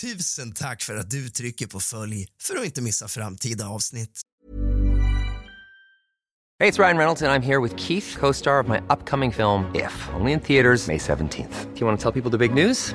Tusen tack för att du trycker på följ för att inte missa framtida avsnitt. Det är Ryan Reynolds Jag är här med Keith, co-star of my upcoming film If, only in theaters May 17th. Do you want to tell people the big news?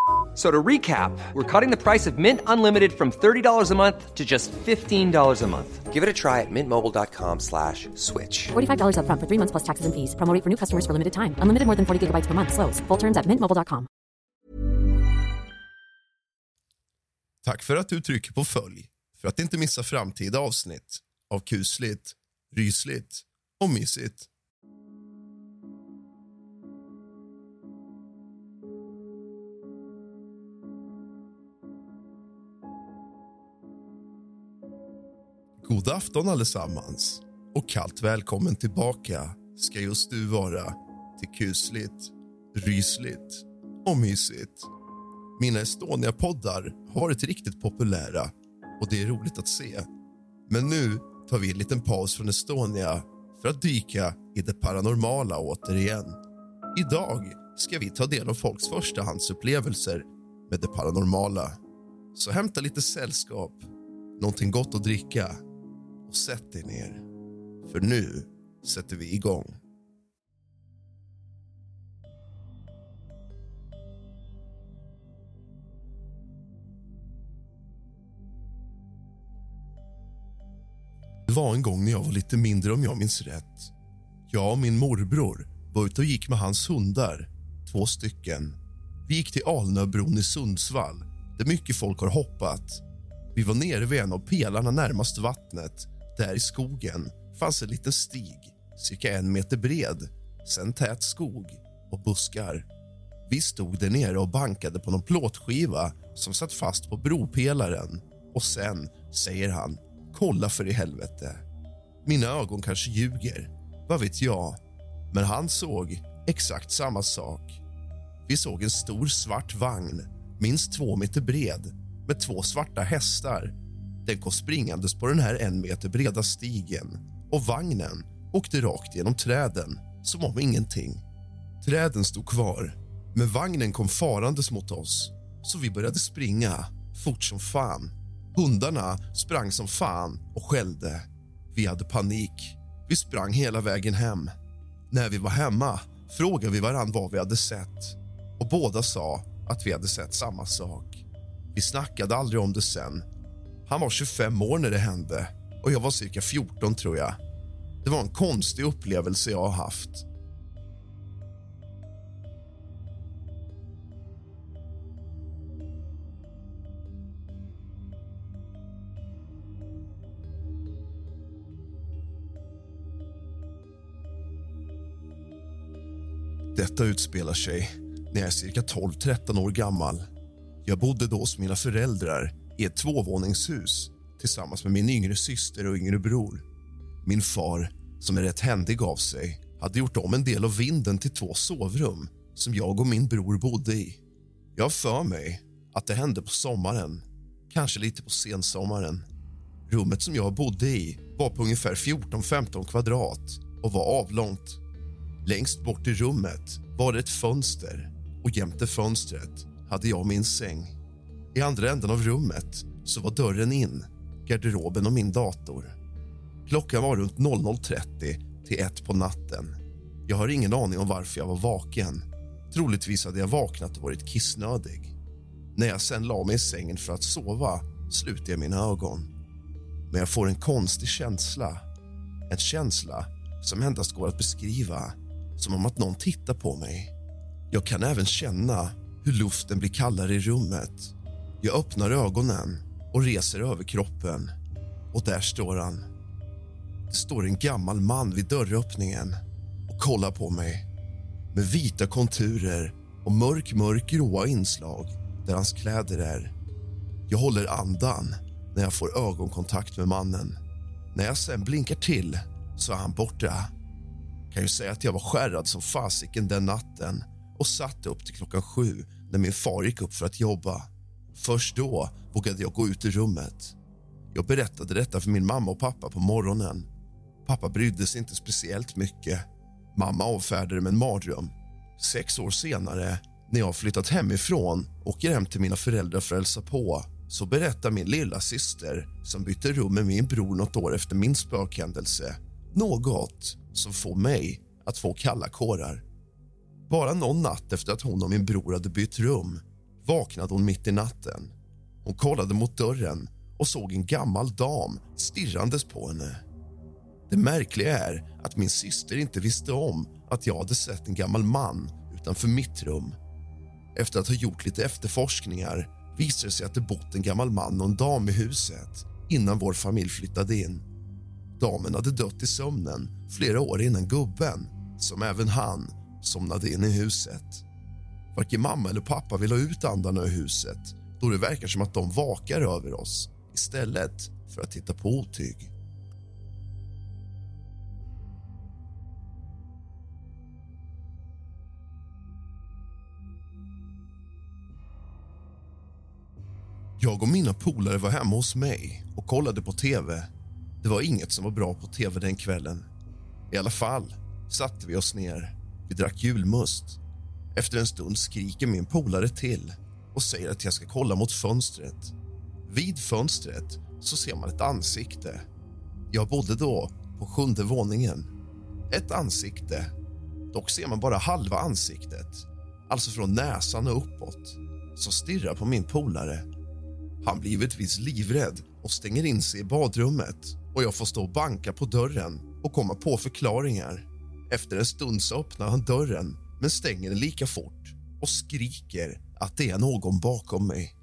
So to recap, we're cutting the price of Mint Unlimited from $30 a month to just $15 a month. Give it a try at mintmobile.com slash switch. $45 upfront for three months plus taxes and fees. Promo rate for new customers for limited time. Unlimited more than 40 gigabytes per month. Slows. Full terms at mintmobile.com. Tack för att du trycker på följ för att inte missa framtida avsnitt av kusligt, rysligt och mysigt. God afton allesammans och kallt välkommen tillbaka ska just du vara till kusligt, rysligt och mysigt. Mina Estonia-poddar har varit riktigt populära och det är roligt att se. Men nu tar vi en liten paus från Estonia för att dyka i det paranormala återigen. Idag ska vi ta del av folks förstahandsupplevelser med det paranormala. Så hämta lite sällskap, någonting gott att dricka och sätt dig ner. För nu sätter vi igång. Det var en gång när jag var lite mindre om jag minns rätt. Jag och min morbror var ute och gick med hans hundar, två stycken. Vi gick till Alnöbron i Sundsvall, där mycket folk har hoppat. Vi var nere vid en av pelarna närmast vattnet. Där i skogen fanns en liten stig, cirka en meter bred. Sen tät skog och buskar. Vi stod där nere och bankade på någon plåtskiva som satt fast på bropelaren. Och sen säger han Kolla för i helvete. Mina ögon kanske ljuger, vad vet jag. Men han såg exakt samma sak. Vi såg en stor svart vagn, minst två meter bred med två svarta hästar. Den kom springandes på den här en meter breda stigen och vagnen åkte rakt genom träden som om ingenting. Träden stod kvar, men vagnen kom farandes mot oss så vi började springa fort som fan. Hundarna sprang som fan och skällde. Vi hade panik. Vi sprang hela vägen hem. När vi var hemma frågade vi varann vad vi hade sett och båda sa att vi hade sett samma sak. Vi snackade aldrig om det sen. Han var 25 år när det hände och jag var cirka 14, tror jag. Det var en konstig upplevelse jag har haft. Detta utspelar sig när jag är cirka 12-13 år gammal. Jag bodde då hos mina föräldrar i ett tvåvåningshus tillsammans med min yngre syster och yngre bror. Min far, som är rätt händig av sig, hade gjort om en del av vinden till två sovrum som jag och min bror bodde i. Jag har för mig att det hände på sommaren, kanske lite på sensommaren. Rummet som jag bodde i var på ungefär 14-15 kvadrat och var avlångt. Längst bort i rummet var det ett fönster och jämte fönstret hade jag min säng. I andra änden av rummet så var dörren in, garderoben och min dator. Klockan var runt 00.30 till ett på natten. Jag har ingen aning om varför jag var vaken. Troligtvis hade jag vaknat och varit kissnödig. När jag sen la mig i sängen för att sova slutade jag mina ögon. Men jag får en konstig känsla. En känsla som endast går att beskriva som om att någon tittar på mig. Jag kan även känna hur luften blir kallare i rummet. Jag öppnar ögonen och reser över kroppen. Och där står han. Det står en gammal man vid dörröppningen och kollar på mig med vita konturer och mörk, mörk gråa inslag där hans kläder är. Jag håller andan när jag får ögonkontakt med mannen. När jag sen blinkar till så är han borta. Kan ju säga att jag var skärrad som fasiken den natten och satt upp till klockan sju när min far gick upp för att jobba. Först då vågade jag gå ut ur rummet. Jag berättade detta för min mamma och pappa på morgonen. Pappa brydde sig inte speciellt mycket. Mamma avfärdade det med en mardröm. Sex år senare, när jag flyttat hemifrån och åker hem till mina föräldrar för att hälsa på så berättar min lilla syster som bytte rum med min bror något år efter min spökhändelse något som får mig att få kalla kårar. Bara någon natt efter att hon och min bror hade bytt rum vaknade hon mitt i natten. Hon kollade mot dörren och såg en gammal dam stirrandes på henne. Det märkliga är att min syster inte visste om att jag hade sett en gammal man utanför mitt rum. Efter att ha gjort lite efterforskningar visade det sig att det bott en gammal man och en dam i huset innan vår familj flyttade in. Damen hade dött i sömnen flera år innan gubben, som även han, somnade in i huset. Varken mamma eller pappa vill ha ut andarna ur huset då det verkar som att de vakar över oss istället för att titta på otyg. Jag och mina polare var hemma hos mig och kollade på tv. Det var inget som var bra på tv den kvällen. I alla fall satte vi oss ner. Vi drack julmust. Efter en stund skriker min polare till och säger att jag ska kolla mot fönstret. Vid fönstret så ser man ett ansikte. Jag bodde då på sjunde våningen. Ett ansikte. Dock ser man bara halva ansiktet, alltså från näsan och uppåt, som stirrar på min polare. Han blir givetvis livrädd och stänger in sig i badrummet och jag får stå och banka på dörren och komma på förklaringar. Efter en stund så öppnar han dörren men stänger den lika fort och skriker att det är någon bakom mig.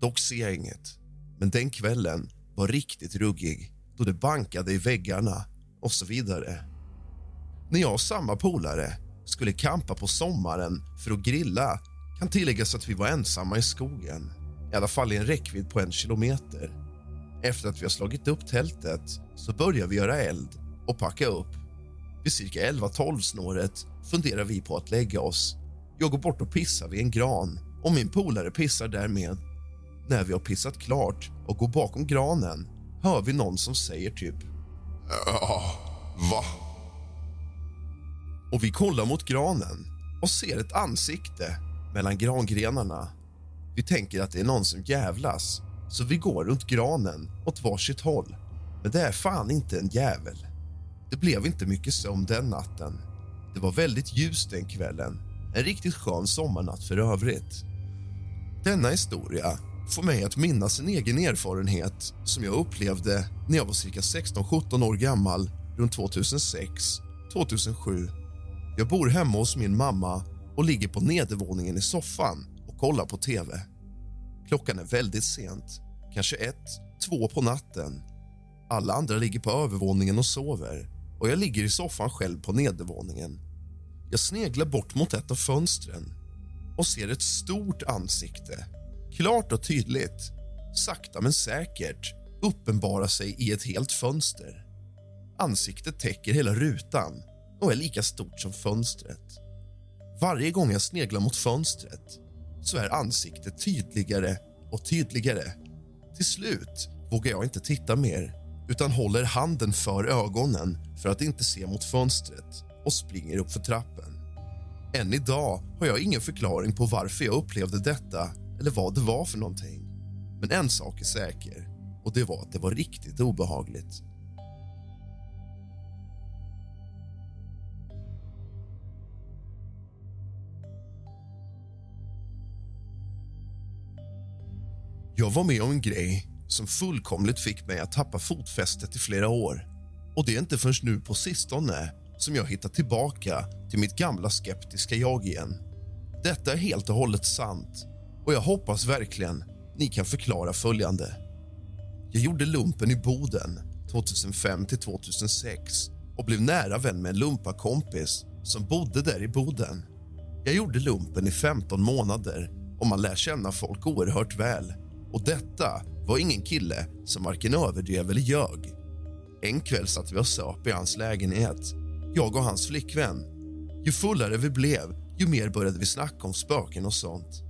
Dock ser jag inget, men den kvällen var riktigt ruggig då det bankade i väggarna och så vidare. När jag och samma polare skulle kampa på sommaren för att grilla kan tilläggas att vi var ensamma i skogen i alla fall i en räckvidd på en kilometer. Efter att vi har slagit upp tältet så börjar vi göra eld och packa upp. Vid cirka 11-12 snåret funderar vi på att lägga oss. Jag går bort och pissar vid en gran och min polare pissar därmed. När vi har pissat klart och går bakom granen hör vi någon som säger typ... Ja, va? Och vi kollar mot granen och ser ett ansikte mellan grangrenarna. Vi tänker att det är någon som jävlas, så vi går runt granen åt varsitt håll. Men det är fan inte en jävel. Det blev inte mycket sömn den natten. Det var väldigt ljust den kvällen. En riktigt skön sommarnatt för övrigt. Denna historia får mig att minnas en egen erfarenhet som jag upplevde när jag var cirka 16-17 år gammal runt 2006-2007. Jag bor hemma hos min mamma och ligger på nedervåningen i soffan och kollar på tv. Klockan är väldigt sent, kanske ett, två på natten. Alla andra ligger på övervåningen och sover och jag ligger i soffan själv på nedervåningen. Jag sneglar bort mot ett av fönstren och ser ett stort ansikte, klart och tydligt, sakta men säkert uppenbara sig i ett helt fönster. Ansiktet täcker hela rutan och är lika stort som fönstret. Varje gång jag sneglar mot fönstret så är ansiktet tydligare och tydligare. Till slut vågar jag inte titta mer utan håller handen för ögonen för att inte se mot fönstret och springer upp för trappen. Än idag har jag ingen förklaring på varför jag upplevde detta eller vad det var för någonting. Men en sak är säker och det var att det var riktigt obehagligt. Jag var med om en grej som fullkomligt fick mig att tappa fotfästet i flera år. Och det är inte förrän nu på sistone som jag hittat tillbaka till mitt gamla skeptiska jag igen. Detta är helt och hållet sant och jag hoppas verkligen ni kan förklara följande. Jag gjorde lumpen i Boden 2005 till 2006 och blev nära vän med en lumpakompis som bodde där i Boden. Jag gjorde lumpen i 15 månader och man lär känna folk oerhört väl. Och detta var ingen kille som varken överdrev eller ljög. En kväll satt vi och söp i hans lägenhet, jag och hans flickvän. Ju fullare vi blev, ju mer började vi snacka om spöken och sånt.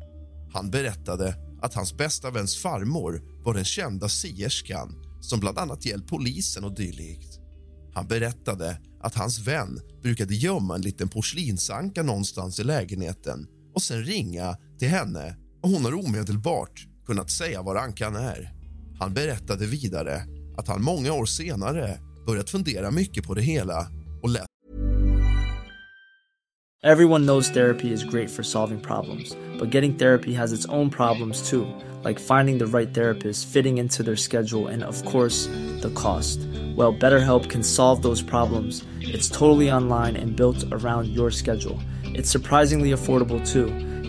Han berättade att hans bästa väns farmor var den kända sierskan som bland annat hjälpt polisen och dylikt. Han berättade att hans vän brukade gömma en liten porslinsanka någonstans i lägenheten och sen ringa till henne och hon har omedelbart kunnat säga var ankan är. Han berättade vidare att han många år senare börjat fundera mycket på det hela och lät Everyone knows therapy is great for solving problems, but getting therapy has its own problems too, like finding the right therapist, fitting into their schedule, and of course, the cost. Well, BetterHelp can solve those problems. It's totally online and built around your schedule. It's surprisingly affordable too.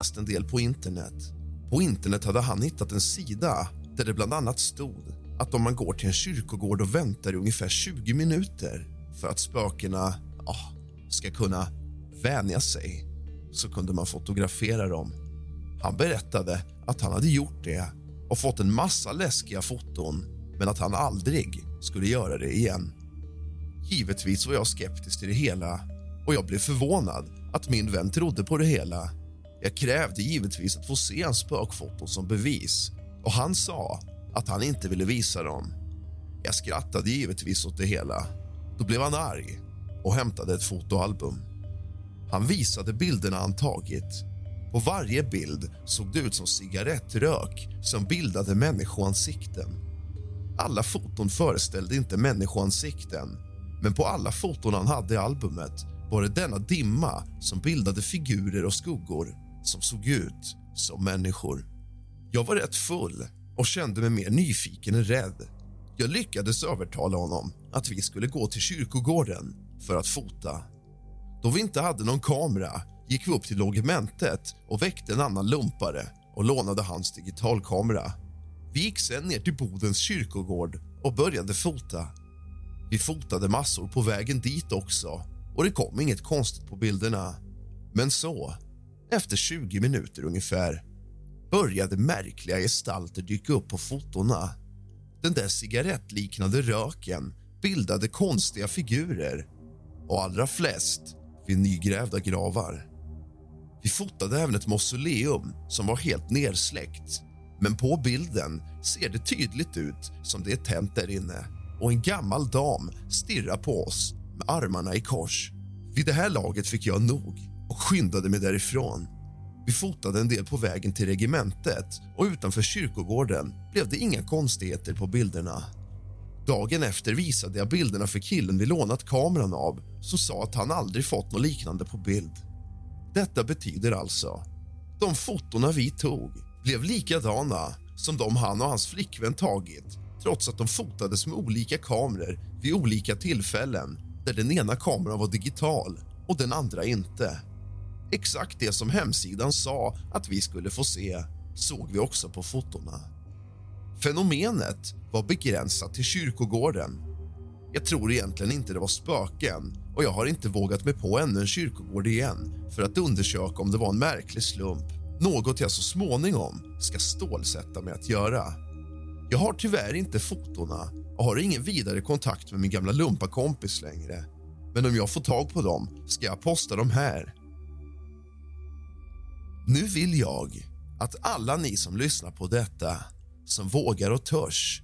läst en del på internet. På internet hade han hittat en sida där det bland annat stod att om man går till en kyrkogård och väntar i ungefär 20 minuter för att spökena ja, ska kunna vänja sig så kunde man fotografera dem. Han berättade att han hade gjort det och fått en massa läskiga foton men att han aldrig skulle göra det igen. Givetvis var jag skeptisk till det hela och jag blev förvånad att min vän trodde på det hela. Jag krävde givetvis att få se hans spökfoton som bevis och han sa att han inte ville visa dem. Jag skrattade givetvis åt det hela. Då blev han arg och hämtade ett fotoalbum. Han visade bilderna han tagit. På varje bild såg det ut som cigarettrök som bildade människoansikten. Alla foton föreställde inte människoansikten men på alla foton han hade i albumet var det denna dimma som bildade figurer och skuggor som såg ut som människor. Jag var rätt full och kände mig mer nyfiken än rädd. Jag lyckades övertala honom att vi skulle gå till kyrkogården för att fota. Då vi inte hade någon kamera gick vi upp till logementet och väckte en annan lumpare och lånade hans digitalkamera. Vi gick sen ner till Bodens kyrkogård och började fota. Vi fotade massor på vägen dit också och det kom inget konstigt på bilderna. Men så, efter 20 minuter ungefär började märkliga gestalter dyka upp på fotona. Den där cigarettliknande röken bildade konstiga figurer och allra flest vid nygrävda gravar. Vi fotade även ett mausoleum som var helt nersläckt men på bilden ser det tydligt ut som det är tänt där inne och en gammal dam stirrar på oss med armarna i kors. Vid det här laget fick jag nog och skyndade mig därifrån. Vi fotade en del på vägen till regementet och utanför kyrkogården blev det inga konstigheter på bilderna. Dagen efter visade jag bilderna för killen vi lånat kameran av som sa att han aldrig fått något liknande på bild. Detta betyder alltså de fotona vi tog blev likadana som de han och hans flickvän tagit trots att de fotades med olika kameror vid olika tillfällen där den ena kameran var digital och den andra inte. Exakt det som hemsidan sa att vi skulle få se såg vi också på fotona. Fenomenet var begränsat till kyrkogården. Jag tror egentligen inte det var spöken och jag har inte vågat mig på ännu en kyrkogård igen för att undersöka om det var en märklig slump. Något jag så småningom ska stålsätta mig att göra. Jag har tyvärr inte fotona och har ingen vidare kontakt med min gamla lumpakompis längre. Men om jag får tag på dem ska jag posta dem här. Nu vill jag att alla ni som lyssnar på detta, som vågar och törs,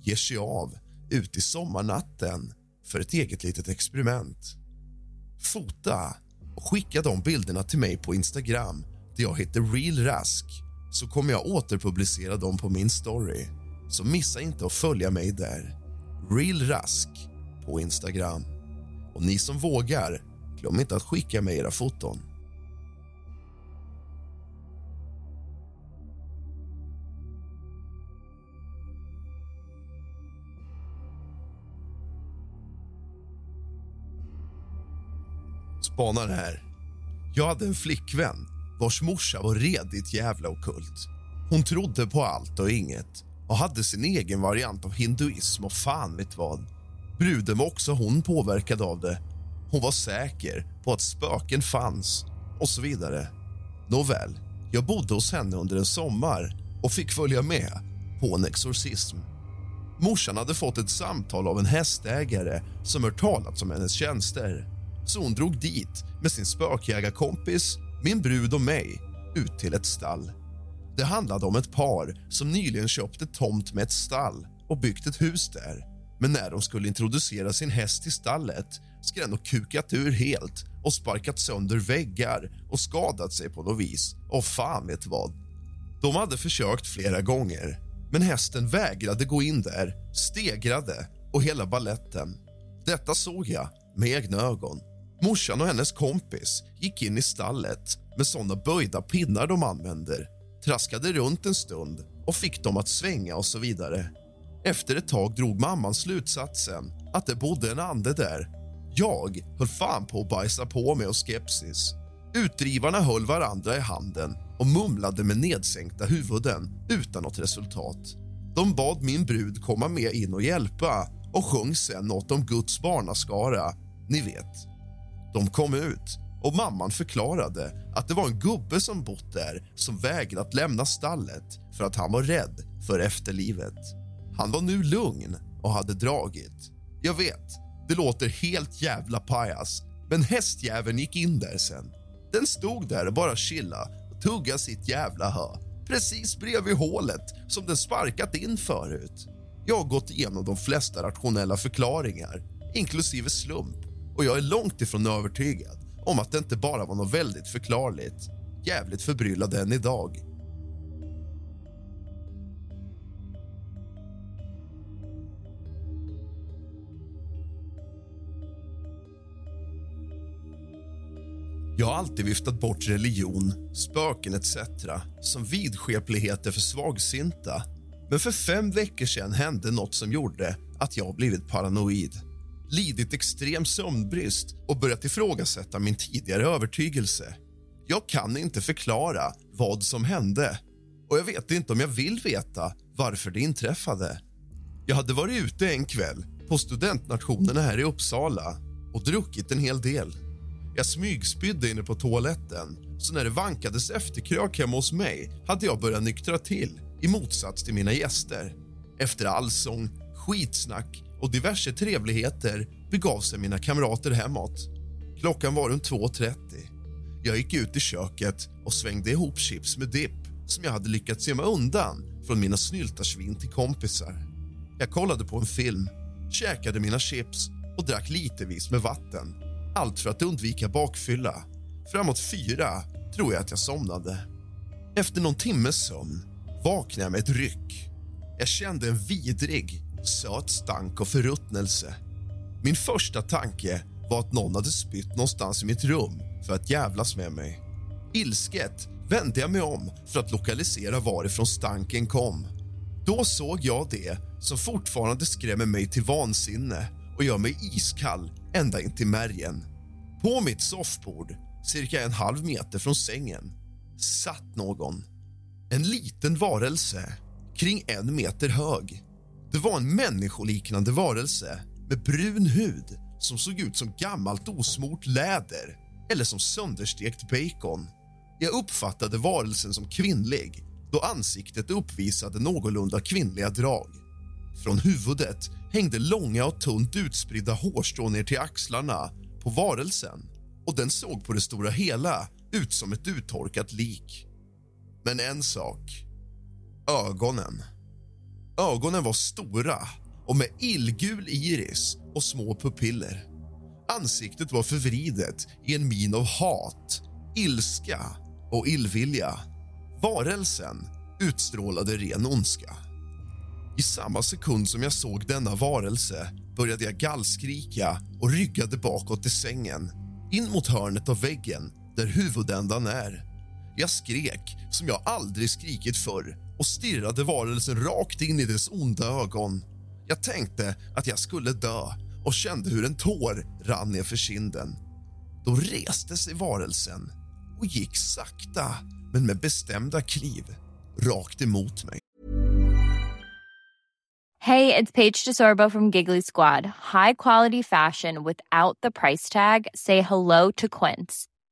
ger sig av ut i sommarnatten för ett eget litet experiment. Fota och skicka de bilderna till mig på Instagram där jag heter RealRask så kommer jag återpublicera dem på min story. Så missa inte att följa mig där. RealRask, på Instagram. Och ni som vågar, glöm inte att skicka mig era foton. Spanar här. Jag hade en flickvän vars morsa var redigt jävla okult. Hon trodde på allt och inget och hade sin egen variant av hinduism och fan vet vad. Bruden var också hon påverkad av det. Hon var säker på att spöken fanns och så vidare. Nåväl, jag bodde hos henne under en sommar och fick följa med på en exorcism. Morsan hade fått ett samtal av en hästägare som hört talats om hennes tjänster så hon drog dit med sin spökjägarkompis, min brud och mig ut till ett stall. Det handlade om ett par som nyligen köpte tomt med ett stall och byggt ett hus där. Men när de skulle introducera sin häst i stallet ska den ha kukat ur helt och sparkat sönder väggar och skadat sig på något vis. Och fan vet vad. De hade försökt flera gånger, men hästen vägrade gå in där, stegrade och hela balletten. Detta såg jag med egna ögon. Morsan och hennes kompis gick in i stallet med såna böjda pinnar de använder traskade runt en stund och fick dem att svänga och så vidare. Efter ett tag drog mamman slutsatsen att det bodde en ande där. Jag höll fan på att bajsa på mig och skepsis. Utdrivarna höll varandra i handen och mumlade med nedsänkta huvuden utan något resultat. De bad min brud komma med in och hjälpa och sjöng sen något om Guds barnaskara. Ni vet. De kom ut och mamman förklarade att det var en gubbe som bott där som vägrat lämna stallet för att han var rädd för efterlivet. Han var nu lugn och hade dragit. Jag vet, det låter helt jävla pajas men hästjäveln gick in där sen. Den stod där och bara chilla och tugga sitt jävla hö precis bredvid hålet som den sparkat in förut. Jag har gått igenom de flesta rationella förklaringar, inklusive slump och jag är långt ifrån övertygad om att det inte bara var något väldigt förklarligt. Jävligt förbryllad än idag. Jag har alltid viftat bort religion, spöken etc. som vidskepligheter för svagsinta. Men för fem veckor sedan hände något som gjorde att jag blivit paranoid lidit extrem sömnbrist och börjat ifrågasätta min tidigare övertygelse. Jag kan inte förklara vad som hände och jag vet inte om jag vill veta varför det inträffade. Jag hade varit ute en kväll på studentnationerna här i Uppsala och druckit en hel del. Jag smygspydde inne på toaletten så när det vankades efterkrök hemma hos mig hade jag börjat nyktra till i motsats till mina gäster. Efter allsång, skitsnack och diverse trevligheter begav sig mina kamrater hemåt. Klockan var runt 2.30. Jag gick ut i köket och svängde ihop chips med dipp som jag hade lyckats gömma undan från mina snyltarsvin till kompisar. Jag kollade på en film, käkade mina chips och drack litevis med vatten. Allt för att undvika bakfylla. Framåt fyra tror jag att jag somnade. Efter någon timmes sömn vaknade jag med ett ryck. Jag kände en vidrig söt stank och förruttnelse. Min första tanke var att någon hade spytt någonstans i mitt rum för att jävlas med mig. Ilsket vände jag mig om för att lokalisera varifrån stanken kom. Då såg jag det som fortfarande skrämmer mig till vansinne och gör mig iskall ända in till märgen. På mitt soffbord, cirka en halv meter från sängen, satt någon. En liten varelse, kring en meter hög. Det var en människoliknande varelse med brun hud som såg ut som gammalt osmort läder eller som sönderstekt bacon. Jag uppfattade varelsen som kvinnlig då ansiktet uppvisade någorlunda kvinnliga drag. Från huvudet hängde långa och tunt utspridda hårstrån ner till axlarna på varelsen och den såg på det stora hela ut som ett uttorkat lik. Men en sak. Ögonen. Ögonen var stora och med illgul iris och små pupiller. Ansiktet var förvridet i en min av hat, ilska och illvilja. Varelsen utstrålade ren ondska. I samma sekund som jag såg denna varelse började jag gallskrika och ryggade bakåt i sängen in mot hörnet av väggen där huvudändan är. Jag skrek som jag aldrig skrikit förr och stirrade varelsen rakt in i dess onda ögon. Jag tänkte att jag skulle dö och kände hur en tår rann ner för kinden. Då reste sig varelsen och gick sakta, men med bestämda kliv, rakt emot mig. Hej, det är Paige DeSorbo från Giggly Squad. High quality fashion without the price tag. Say hello to Quince.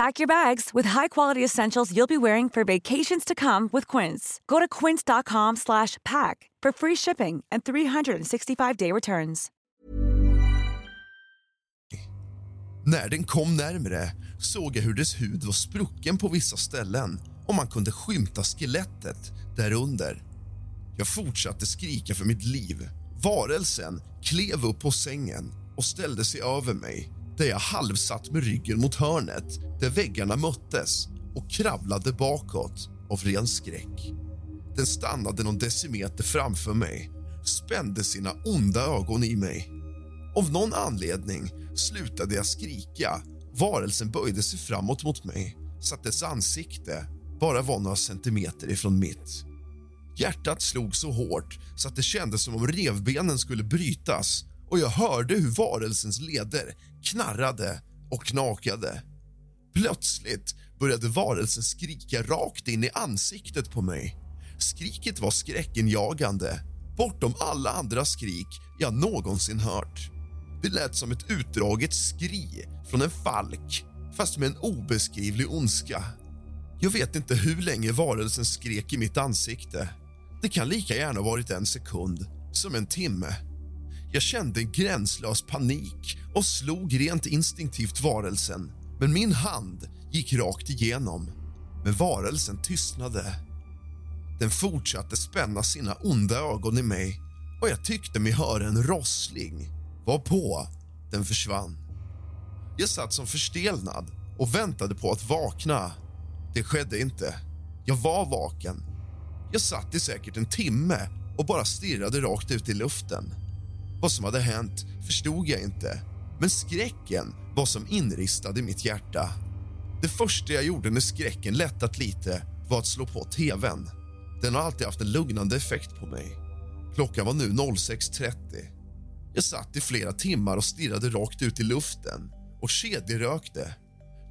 Pack your bags with high-quality essentials you'll be wearing for vacations to come with Quince. Go to quince.com slash pack for free shipping and 365-day returns. När den kom närmre såg jag hur dess hud var sprucken på vissa ställen och man kunde skymta skelettet därunder. Jag fortsatte skrika för mitt liv. Varelsen klev upp på sängen och ställde sig över mig där jag halvsatt med ryggen mot hörnet där väggarna möttes och kravlade bakåt av ren skräck. Den stannade någon decimeter framför mig, spände sina onda ögon i mig. Av någon anledning slutade jag skrika. Varelsen böjde sig framåt mot mig så att dess ansikte bara var några centimeter ifrån mitt. Hjärtat slog så hårt så att det kändes som om revbenen skulle brytas och jag hörde hur varelsens leder knarrade och knakade. Plötsligt började varelsen skrika rakt in i ansiktet på mig. Skriket var skräckenjagande, bortom alla andra skrik jag någonsin hört. Det lät som ett utdraget skri från en falk, fast med en obeskrivlig ondska. Jag vet inte hur länge varelsen skrek i mitt ansikte. Det kan lika gärna ha varit en sekund som en timme. Jag kände en gränslös panik och slog rent instinktivt varelsen men min hand gick rakt igenom. Men varelsen tystnade. Den fortsatte spänna sina onda ögon i mig och jag tyckte mig höra en rossling. Varpå den försvann. Jag satt som förstelnad och väntade på att vakna. Det skedde inte. Jag var vaken. Jag satt i säkert en timme och bara stirrade rakt ut i luften. Vad som hade hänt förstod jag inte men skräcken var som inristad i mitt hjärta. Det första jag gjorde när skräcken lättat lite var att slå på tvn. Den har alltid haft en lugnande effekt på mig. Klockan var nu 06.30. Jag satt i flera timmar och stirrade rakt ut i luften och kedjerökte.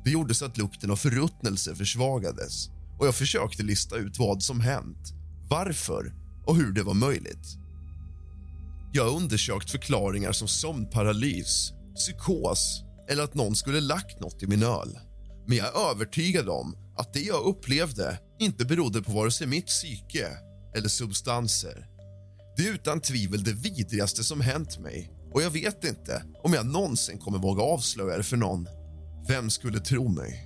Det gjorde så att lukten av förruttnelse försvagades och jag försökte lista ut vad som hänt, varför och hur det var möjligt. Jag har undersökt förklaringar som sömnparalys, psykos eller att någon skulle lagt något i min öl. Men jag är övertygad om att det jag upplevde inte berodde på vare sig mitt psyke eller substanser. Det är utan tvivel det vidrigaste som hänt mig och jag vet inte om jag någonsin kommer våga avslöja det för någon. Vem skulle tro mig?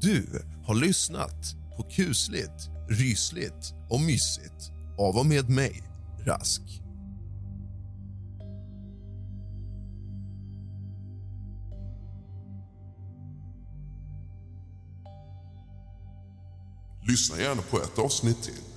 Du har lyssnat på kusligt, rysligt och mysigt av och med mig, Rask. Lyssna gärna på ett avsnitt till.